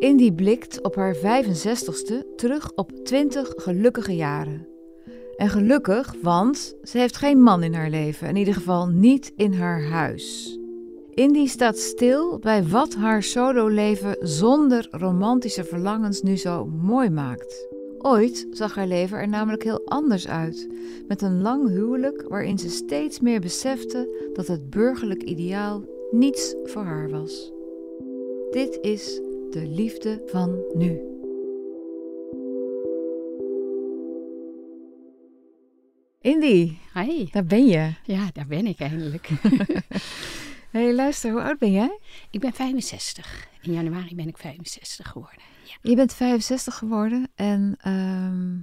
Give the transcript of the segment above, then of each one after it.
Indy blikt op haar 65ste terug op 20 gelukkige jaren. En gelukkig, want ze heeft geen man in haar leven, in ieder geval niet in haar huis. Indy staat stil bij wat haar sololeven zonder romantische verlangens nu zo mooi maakt. Ooit zag haar leven er namelijk heel anders uit, met een lang huwelijk waarin ze steeds meer besefte dat het burgerlijk ideaal niets voor haar was. Dit is de liefde van nu. Indy, Hi. daar ben je. Ja, daar ben ik eindelijk. Hey, luister, hoe oud ben jij? ik ben 65. In januari ben ik 65 geworden. Ja. Je bent 65 geworden en ehm,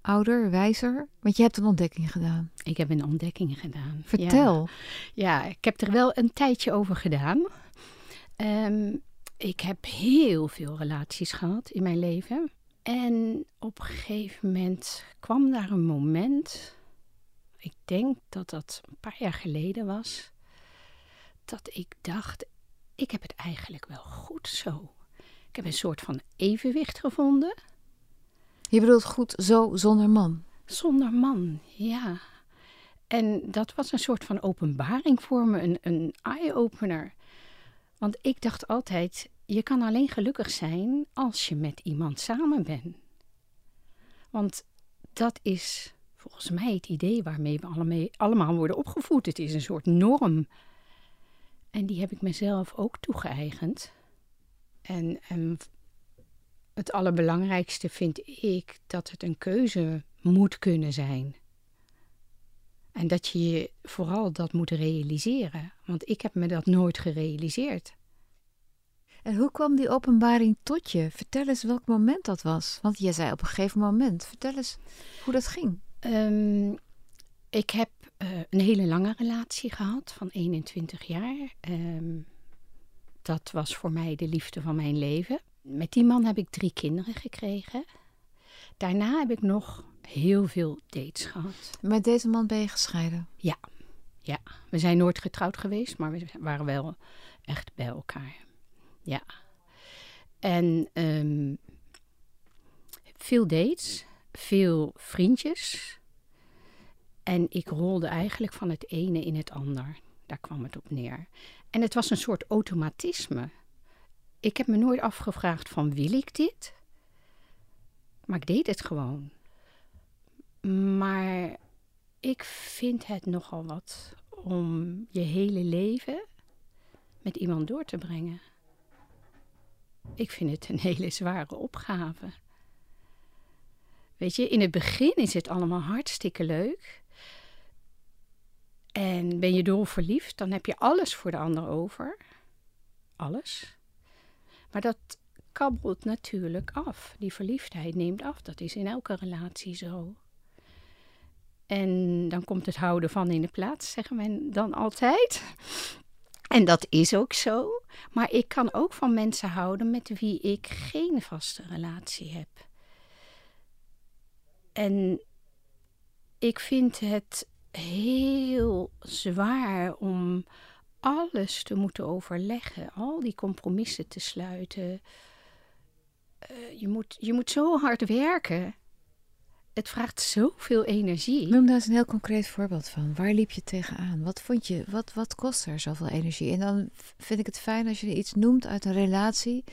ouder, wijzer, want je hebt een ontdekking gedaan. Ik heb een ontdekking gedaan. Vertel. Ja, ja ik heb er wel een tijdje over gedaan. Ehm, ik heb heel veel relaties gehad in mijn leven. En op een gegeven moment kwam daar een moment, ik denk dat dat een paar jaar geleden was, dat ik dacht, ik heb het eigenlijk wel goed zo. Ik heb een soort van evenwicht gevonden. Je bedoelt goed zo zonder man. Zonder man, ja. En dat was een soort van openbaring voor me, een, een eye-opener. Want ik dacht altijd, je kan alleen gelukkig zijn als je met iemand samen bent. Want dat is volgens mij het idee waarmee we allemaal, worden opgevoed. Het is een soort norm. En die heb ik mezelf ook toegeëigend. En, en het allerbelangrijkste vind ik dat het een keuze moet kunnen zijn. En dat je je vooral dat moet realiseren. Want ik heb me dat nooit gerealiseerd. En hoe kwam die openbaring tot je? Vertel eens welk moment dat was. Want je zei op een gegeven moment. Vertel eens hoe dat ging. Um, ik heb uh, een hele lange relatie gehad van 21 jaar. Um, dat was voor mij de liefde van mijn leven. Met die man heb ik drie kinderen gekregen. Daarna heb ik nog heel veel dates gehad. Met deze man ben je gescheiden? Ja, ja. We zijn nooit getrouwd geweest, maar we waren wel echt bij elkaar. Ja. En um, veel dates, veel vriendjes. En ik rolde eigenlijk van het ene in het ander. Daar kwam het op neer. En het was een soort automatisme. Ik heb me nooit afgevraagd van wil ik dit? Maar ik deed het gewoon. Maar ik vind het nogal wat om je hele leven met iemand door te brengen. Ik vind het een hele zware opgave. Weet je, in het begin is het allemaal hartstikke leuk. En ben je doorverliefd, dan heb je alles voor de ander over. Alles. Maar dat kabbelt natuurlijk af. Die verliefdheid neemt af. Dat is in elke relatie zo. En dan komt het houden van in de plaats, zeggen men dan altijd. En dat is ook zo. Maar ik kan ook van mensen houden met wie ik geen vaste relatie heb. En ik vind het heel zwaar om alles te moeten overleggen, al die compromissen te sluiten. Uh, je, moet, je moet zo hard werken. Het vraagt zoveel energie. Noem daar eens een heel concreet voorbeeld van. Waar liep je tegenaan? Wat vond je, wat, wat kost er zoveel energie? En dan vind ik het fijn als je iets noemt uit een relatie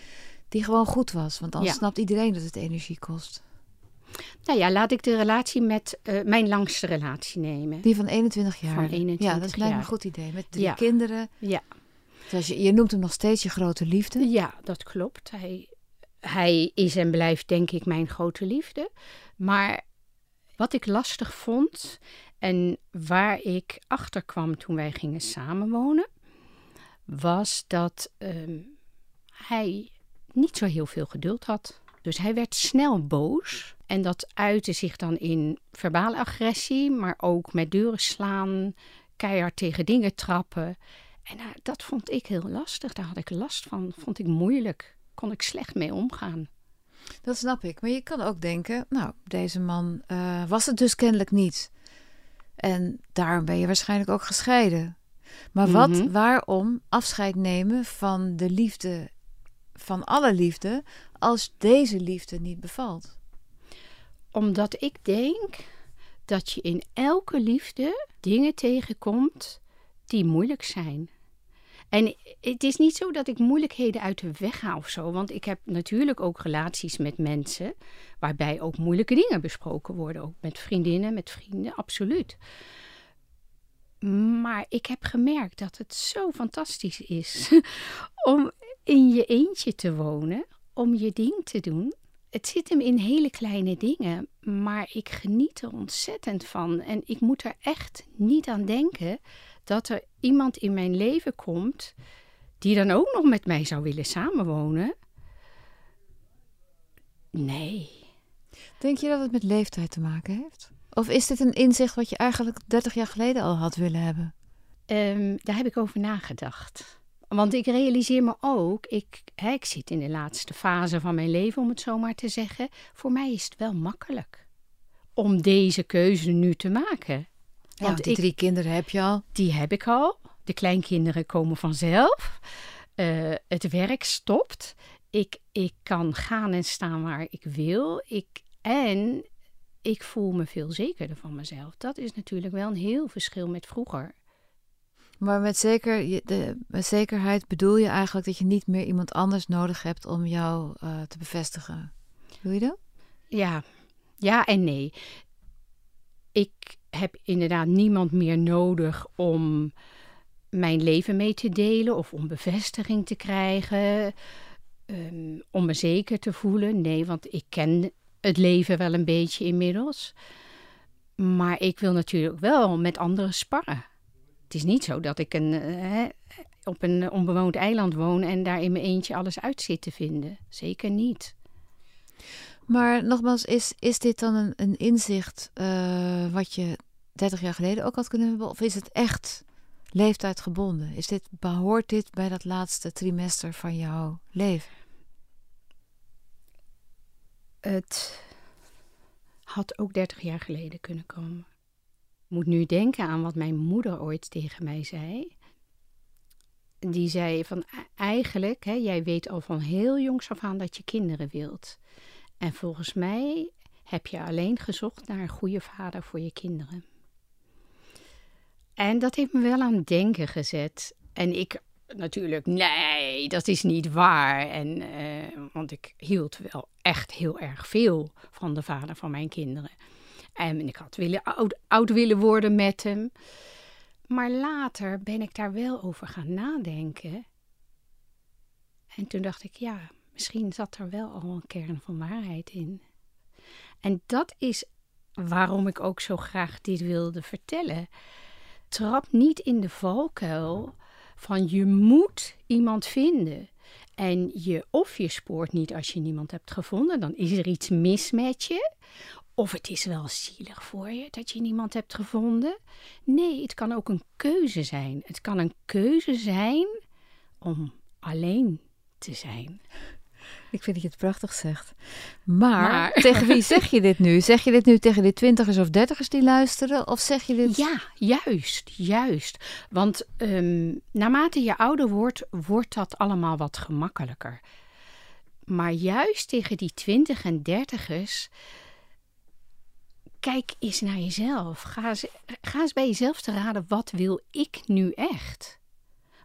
die gewoon goed was. Want dan ja. snapt iedereen dat het energie kost. Nou ja, laat ik de relatie met uh, mijn langste relatie nemen. Die van 21 jaar. Van 21 ja, dat is lijkt me een goed idee. Met drie Ja. kinderen. Ja. Dus je, je noemt hem nog steeds je grote liefde. ja, dat klopt. Hij, hij is en blijft denk ik mijn grote liefde. Maar wat ik lastig vond en waar ik achter kwam toen wij gingen samenwonen, was dat ehm, hij niet zo heel veel geduld had. Dus hij werd snel boos. En dat uitte zich dan in verbale agressie, maar ook met deuren slaan, keihard tegen dingen trappen. En uh, dat vond ik heel lastig. Daar had ik last van. Vond ik moeilijk. Kon ik slecht mee omgaan. Dat snap ik. Maar je kan ook denken, nou, deze man uh, was het dus kennelijk niet. En daarom ben je waarschijnlijk ook gescheiden. Maar wat, mm -hmm. waarom afscheid nemen van de liefde, van alle liefde, als deze liefde niet bevalt? Omdat ik denk dat je in elke liefde dingen tegenkomt die moeilijk zijn. En het is niet zo dat ik moeilijkheden uit de weg ga of zo. Want ik heb natuurlijk ook relaties met mensen waarbij ook moeilijke dingen besproken worden. Ook met vriendinnen, met vrienden, absoluut. Maar ik heb gemerkt dat het zo fantastisch is om in je eentje te wonen, om je ding te doen. Het zit hem in hele kleine dingen, maar ik geniet er ontzettend van. En ik moet er echt niet aan denken dat er iemand in mijn leven komt die dan ook nog met mij zou willen samenwonen. Nee. Denk je dat het met leeftijd te maken heeft? Of is dit een inzicht wat je eigenlijk 30 jaar geleden al had willen hebben? Um, daar heb ik over nagedacht. Want ik realiseer me ook, ik, hè, ik zit in de laatste fase van mijn leven, om het zo maar te zeggen. Voor mij is het wel makkelijk om deze keuze nu te maken. Want ja, die ik, drie kinderen heb je al. Die heb ik al. De kleinkinderen komen vanzelf. Uh, het werk stopt. Ik, ik kan gaan en staan waar ik wil. Ik, en ik voel me veel zekerder van mezelf. Dat is natuurlijk wel een heel verschil met vroeger. Maar met, zeker, de, met zekerheid bedoel je eigenlijk dat je niet meer iemand anders nodig hebt om jou uh, te bevestigen. Doe je dat? Ja, ja en nee. Ik heb inderdaad niemand meer nodig om mijn leven mee te delen of om bevestiging te krijgen, um, om me zeker te voelen. Nee, want ik ken het leven wel een beetje inmiddels. Maar ik wil natuurlijk wel met anderen sparren. Het is niet zo dat ik een, uh, op een onbewoond eiland woon en daar in mijn eentje alles uit zit te vinden. Zeker niet. Maar nogmaals, is, is dit dan een, een inzicht uh, wat je 30 jaar geleden ook had kunnen hebben? Of is het echt leeftijdgebonden? Is dit, behoort dit bij dat laatste trimester van jouw leven? Het had ook 30 jaar geleden kunnen komen. Ik moet nu denken aan wat mijn moeder ooit tegen mij zei. Die zei van eigenlijk, hè, jij weet al van heel jongs af aan dat je kinderen wilt. En volgens mij heb je alleen gezocht naar een goede vader voor je kinderen. En dat heeft me wel aan het denken gezet. En ik natuurlijk, nee, dat is niet waar. En, uh, want ik hield wel echt heel erg veel van de vader van mijn kinderen. En ik had willen, oud, oud willen worden met hem. Maar later ben ik daar wel over gaan nadenken. En toen dacht ik, ja, misschien zat er wel al een kern van waarheid in. En dat is waarom ik ook zo graag dit wilde vertellen. Trap niet in de valkuil van je moet iemand vinden. En je of je spoort niet als je niemand hebt gevonden, dan is er iets mis met je. Of het is wel zielig voor je dat je niemand hebt gevonden. Nee, het kan ook een keuze zijn. Het kan een keuze zijn om alleen te zijn. Ik vind dat je het prachtig zegt. Maar, maar, tegen wie zeg je dit nu? Zeg je dit nu tegen de twintigers of dertigers die luisteren? Of zeg je dit... Ja, juist, juist. Want um, naarmate je ouder wordt, wordt dat allemaal wat gemakkelijker. Maar juist tegen die twintig en dertigers... Kijk eens naar jezelf. Ga eens, ga eens bij jezelf te raden, wat wil ik nu echt?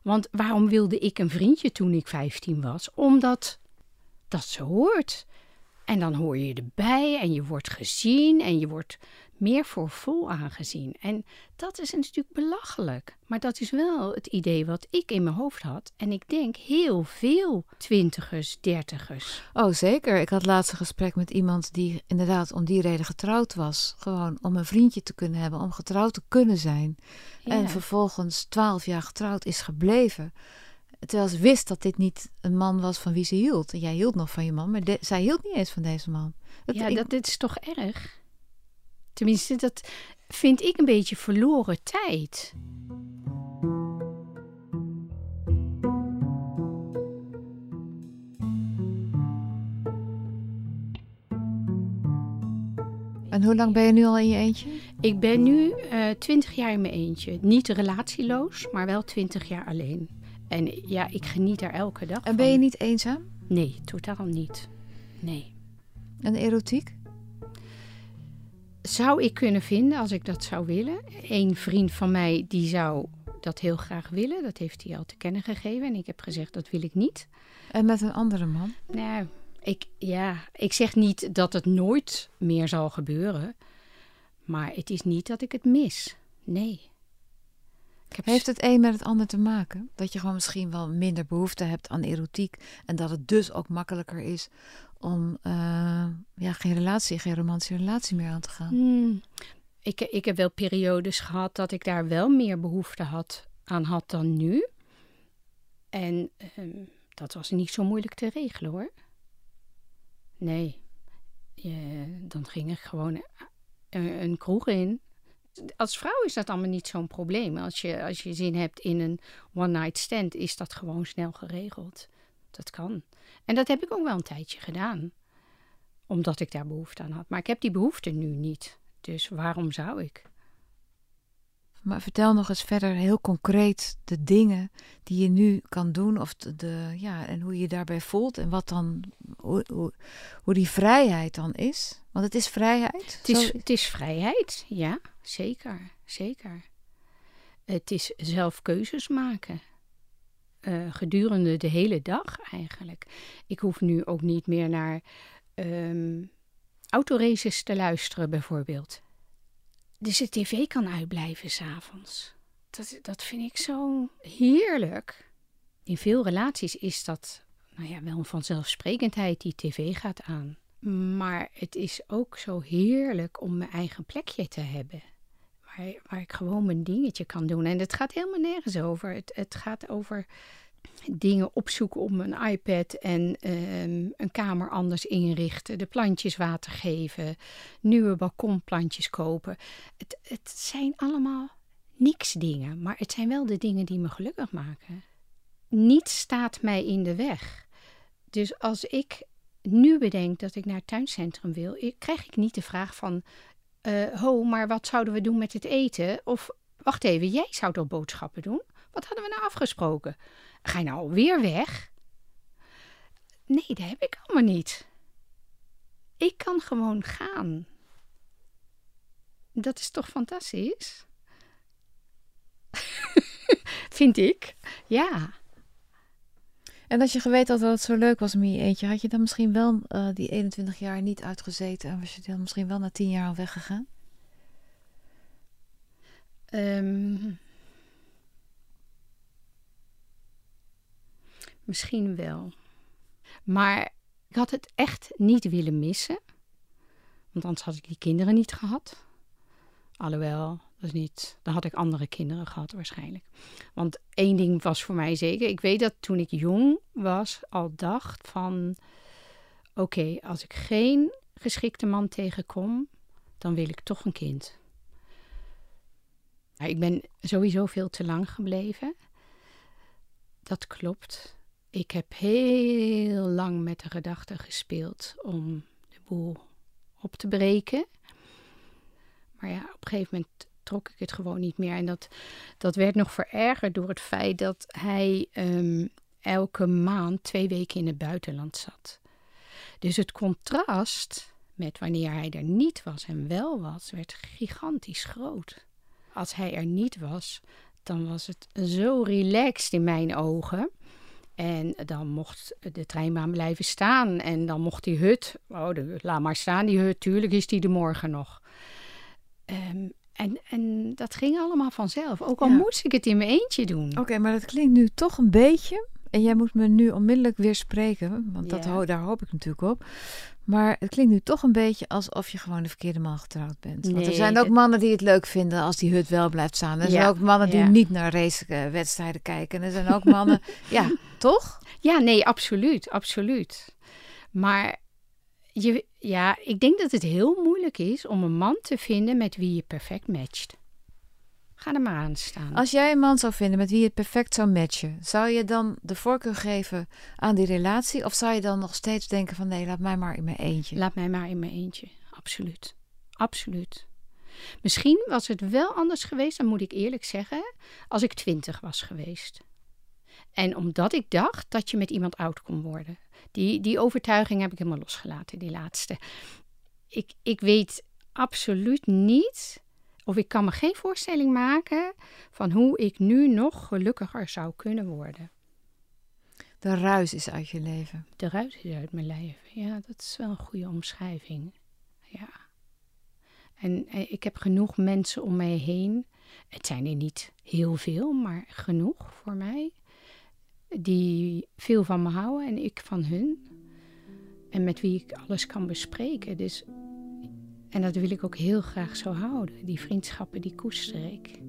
Want waarom wilde ik een vriendje toen ik 15 was? Omdat dat ze hoort. En dan hoor je erbij en je wordt gezien en je wordt meer voor vol aangezien. En dat is natuurlijk belachelijk. Maar dat is wel het idee wat ik in mijn hoofd had. En ik denk heel veel twintigers, dertigers. Oh, zeker. Ik had laatst een gesprek met iemand die inderdaad om die reden getrouwd was. Gewoon om een vriendje te kunnen hebben, om getrouwd te kunnen zijn. Ja. En vervolgens twaalf jaar getrouwd is gebleven. Terwijl ze wist dat dit niet een man was van wie ze hield. En jij hield nog van je man, maar zij hield niet eens van deze man. Dat, ja, dat dit is toch erg? Tenminste, dat vind ik een beetje verloren tijd. En hoe lang ben je nu al in je eentje? Ik ben nu eh, twintig jaar in mijn eentje. Niet relatieloos, maar wel twintig jaar alleen. En ja, ik geniet er elke dag En ben je niet eenzaam? Nee, totaal niet. Nee. En erotiek? Zou ik kunnen vinden als ik dat zou willen. Een vriend van mij die zou dat heel graag willen. Dat heeft hij al te kennen gegeven. En ik heb gezegd dat wil ik niet. En met een andere man? Nou, ik, ja, ik zeg niet dat het nooit meer zal gebeuren. Maar het is niet dat ik het mis. Nee. Heeft het een met het ander te maken? Dat je gewoon misschien wel minder behoefte hebt aan erotiek. En dat het dus ook makkelijker is om uh, ja, geen relatie, geen romantische relatie meer aan te gaan? Hmm. Ik, ik heb wel periodes gehad dat ik daar wel meer behoefte had, aan had dan nu. En uh, dat was niet zo moeilijk te regelen hoor. Nee, dan ging ik gewoon een, een kroeg in. Als vrouw is dat allemaal niet zo'n probleem. Als je, als je zin hebt in een one-night stand, is dat gewoon snel geregeld. Dat kan. En dat heb ik ook wel een tijdje gedaan. Omdat ik daar behoefte aan had. Maar ik heb die behoefte nu niet. Dus waarom zou ik? Maar vertel nog eens verder heel concreet de dingen die je nu kan doen. Of de, ja, en hoe je je daarbij voelt. En wat dan, hoe, hoe, hoe die vrijheid dan is. Want het is vrijheid. Het is, het is vrijheid, ja, zeker. Zeker. Het is zelf keuzes maken. Uh, gedurende de hele dag eigenlijk. Ik hoef nu ook niet meer naar um, autoraces te luisteren, bijvoorbeeld. Dus de tv kan uitblijven s'avonds. Dat, dat vind ik zo heerlijk. In veel relaties is dat nou ja, wel vanzelfsprekendheid. Die tv gaat aan. Maar het is ook zo heerlijk om mijn eigen plekje te hebben. Waar, waar ik gewoon mijn dingetje kan doen. En het gaat helemaal nergens over. Het, het gaat over dingen opzoeken op mijn iPad en ehm, een kamer anders inrichten, de plantjes water geven, nieuwe balkonplantjes kopen. Het, het zijn allemaal niks dingen, maar het zijn wel de dingen die me gelukkig maken. Niets staat mij in de weg. Dus als ik nu bedenk dat ik naar het tuincentrum wil, krijg ik niet de vraag van: uh, Ho, maar wat zouden we doen met het eten? Of wacht even, jij zou toch boodschappen doen? Wat hadden we nou afgesproken? Ga je nou alweer weg? Nee, dat heb ik allemaal niet. Ik kan gewoon gaan. Dat is toch fantastisch? Vind ik. Ja. En als je geweten had dat het zo leuk was met je eentje, had je dan misschien wel uh, die 21 jaar niet uitgezeten en was je dan misschien wel na 10 jaar al weggegaan? Um, Misschien wel. Maar ik had het echt niet willen missen. Want anders had ik die kinderen niet gehad. Alhoewel, dat is niet. Dan had ik andere kinderen gehad waarschijnlijk. Want één ding was voor mij zeker. Ik weet dat toen ik jong was, al dacht van. Oké, als ik geen geschikte man tegenkom, dan wil ik toch een kind. ik ben sowieso veel te lang gebleven. Dat klopt. Ik heb heel lang met de gedachte gespeeld om de boel op te breken. Maar ja, op een gegeven moment trok ik het gewoon niet meer. En dat, dat werd nog verergerd door het feit dat hij um, elke maand twee weken in het buitenland zat. Dus het contrast met wanneer hij er niet was en wel was, werd gigantisch groot. Als hij er niet was, dan was het zo relaxed in mijn ogen. En dan mocht de treinbaan blijven staan. En dan mocht die hut, oh, de, laat maar staan die hut, tuurlijk is die de morgen nog. Um, en, en dat ging allemaal vanzelf. Ook al moest ik het in mijn eentje doen. Oké, maar dat klinkt nu toch een beetje. En jij moet me nu onmiddellijk weer spreken, want dat, daar hoop ik natuurlijk op. Maar het klinkt nu toch een beetje alsof je gewoon de verkeerde man getrouwd bent. Want er zijn ook mannen die het leuk vinden als die hut wel blijft staan. Er zijn Ja, ook mannen die ja. niet naar racewedstrijden kijken. Er zijn ook mannen, ja, toch? Ja, nee, absoluut, absoluut. Maar je, ja, ik denk dat het heel moeilijk is om een man te vinden met wie je perfect matcht. Ga er maar aan staan. Als jij een man zou vinden met wie je perfect zou matchen, zou je dan de voorkeur geven aan die relatie? Of zou je dan nog steeds denken van nee, laat mij maar in mijn eentje? Laat mij maar in mijn eentje. Absoluut. Absoluut. Misschien was het wel anders geweest, dan moet ik eerlijk zeggen, als ik twintig was geweest. En omdat ik dacht dat je met iemand oud kon worden. Die, die overtuiging heb ik helemaal losgelaten, die laatste. Ik, ik weet absoluut niet, of ik kan me geen voorstelling maken van hoe ik nu nog gelukkiger zou kunnen worden. De ruis is uit je leven. De ruis is uit mijn leven. Ja, dat is wel een goede omschrijving. Ja. En eh, ik heb genoeg mensen om mij heen. Het zijn er niet heel veel, maar genoeg voor mij. Die veel van me houden en ik van hun. En met wie ik alles kan bespreken. Dus, en dat wil ik ook heel graag zo houden. Die vriendschappen, die koester ik.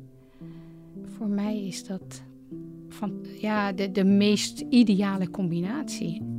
Voor mij is dat van, ja, de, de meest ideale combinatie.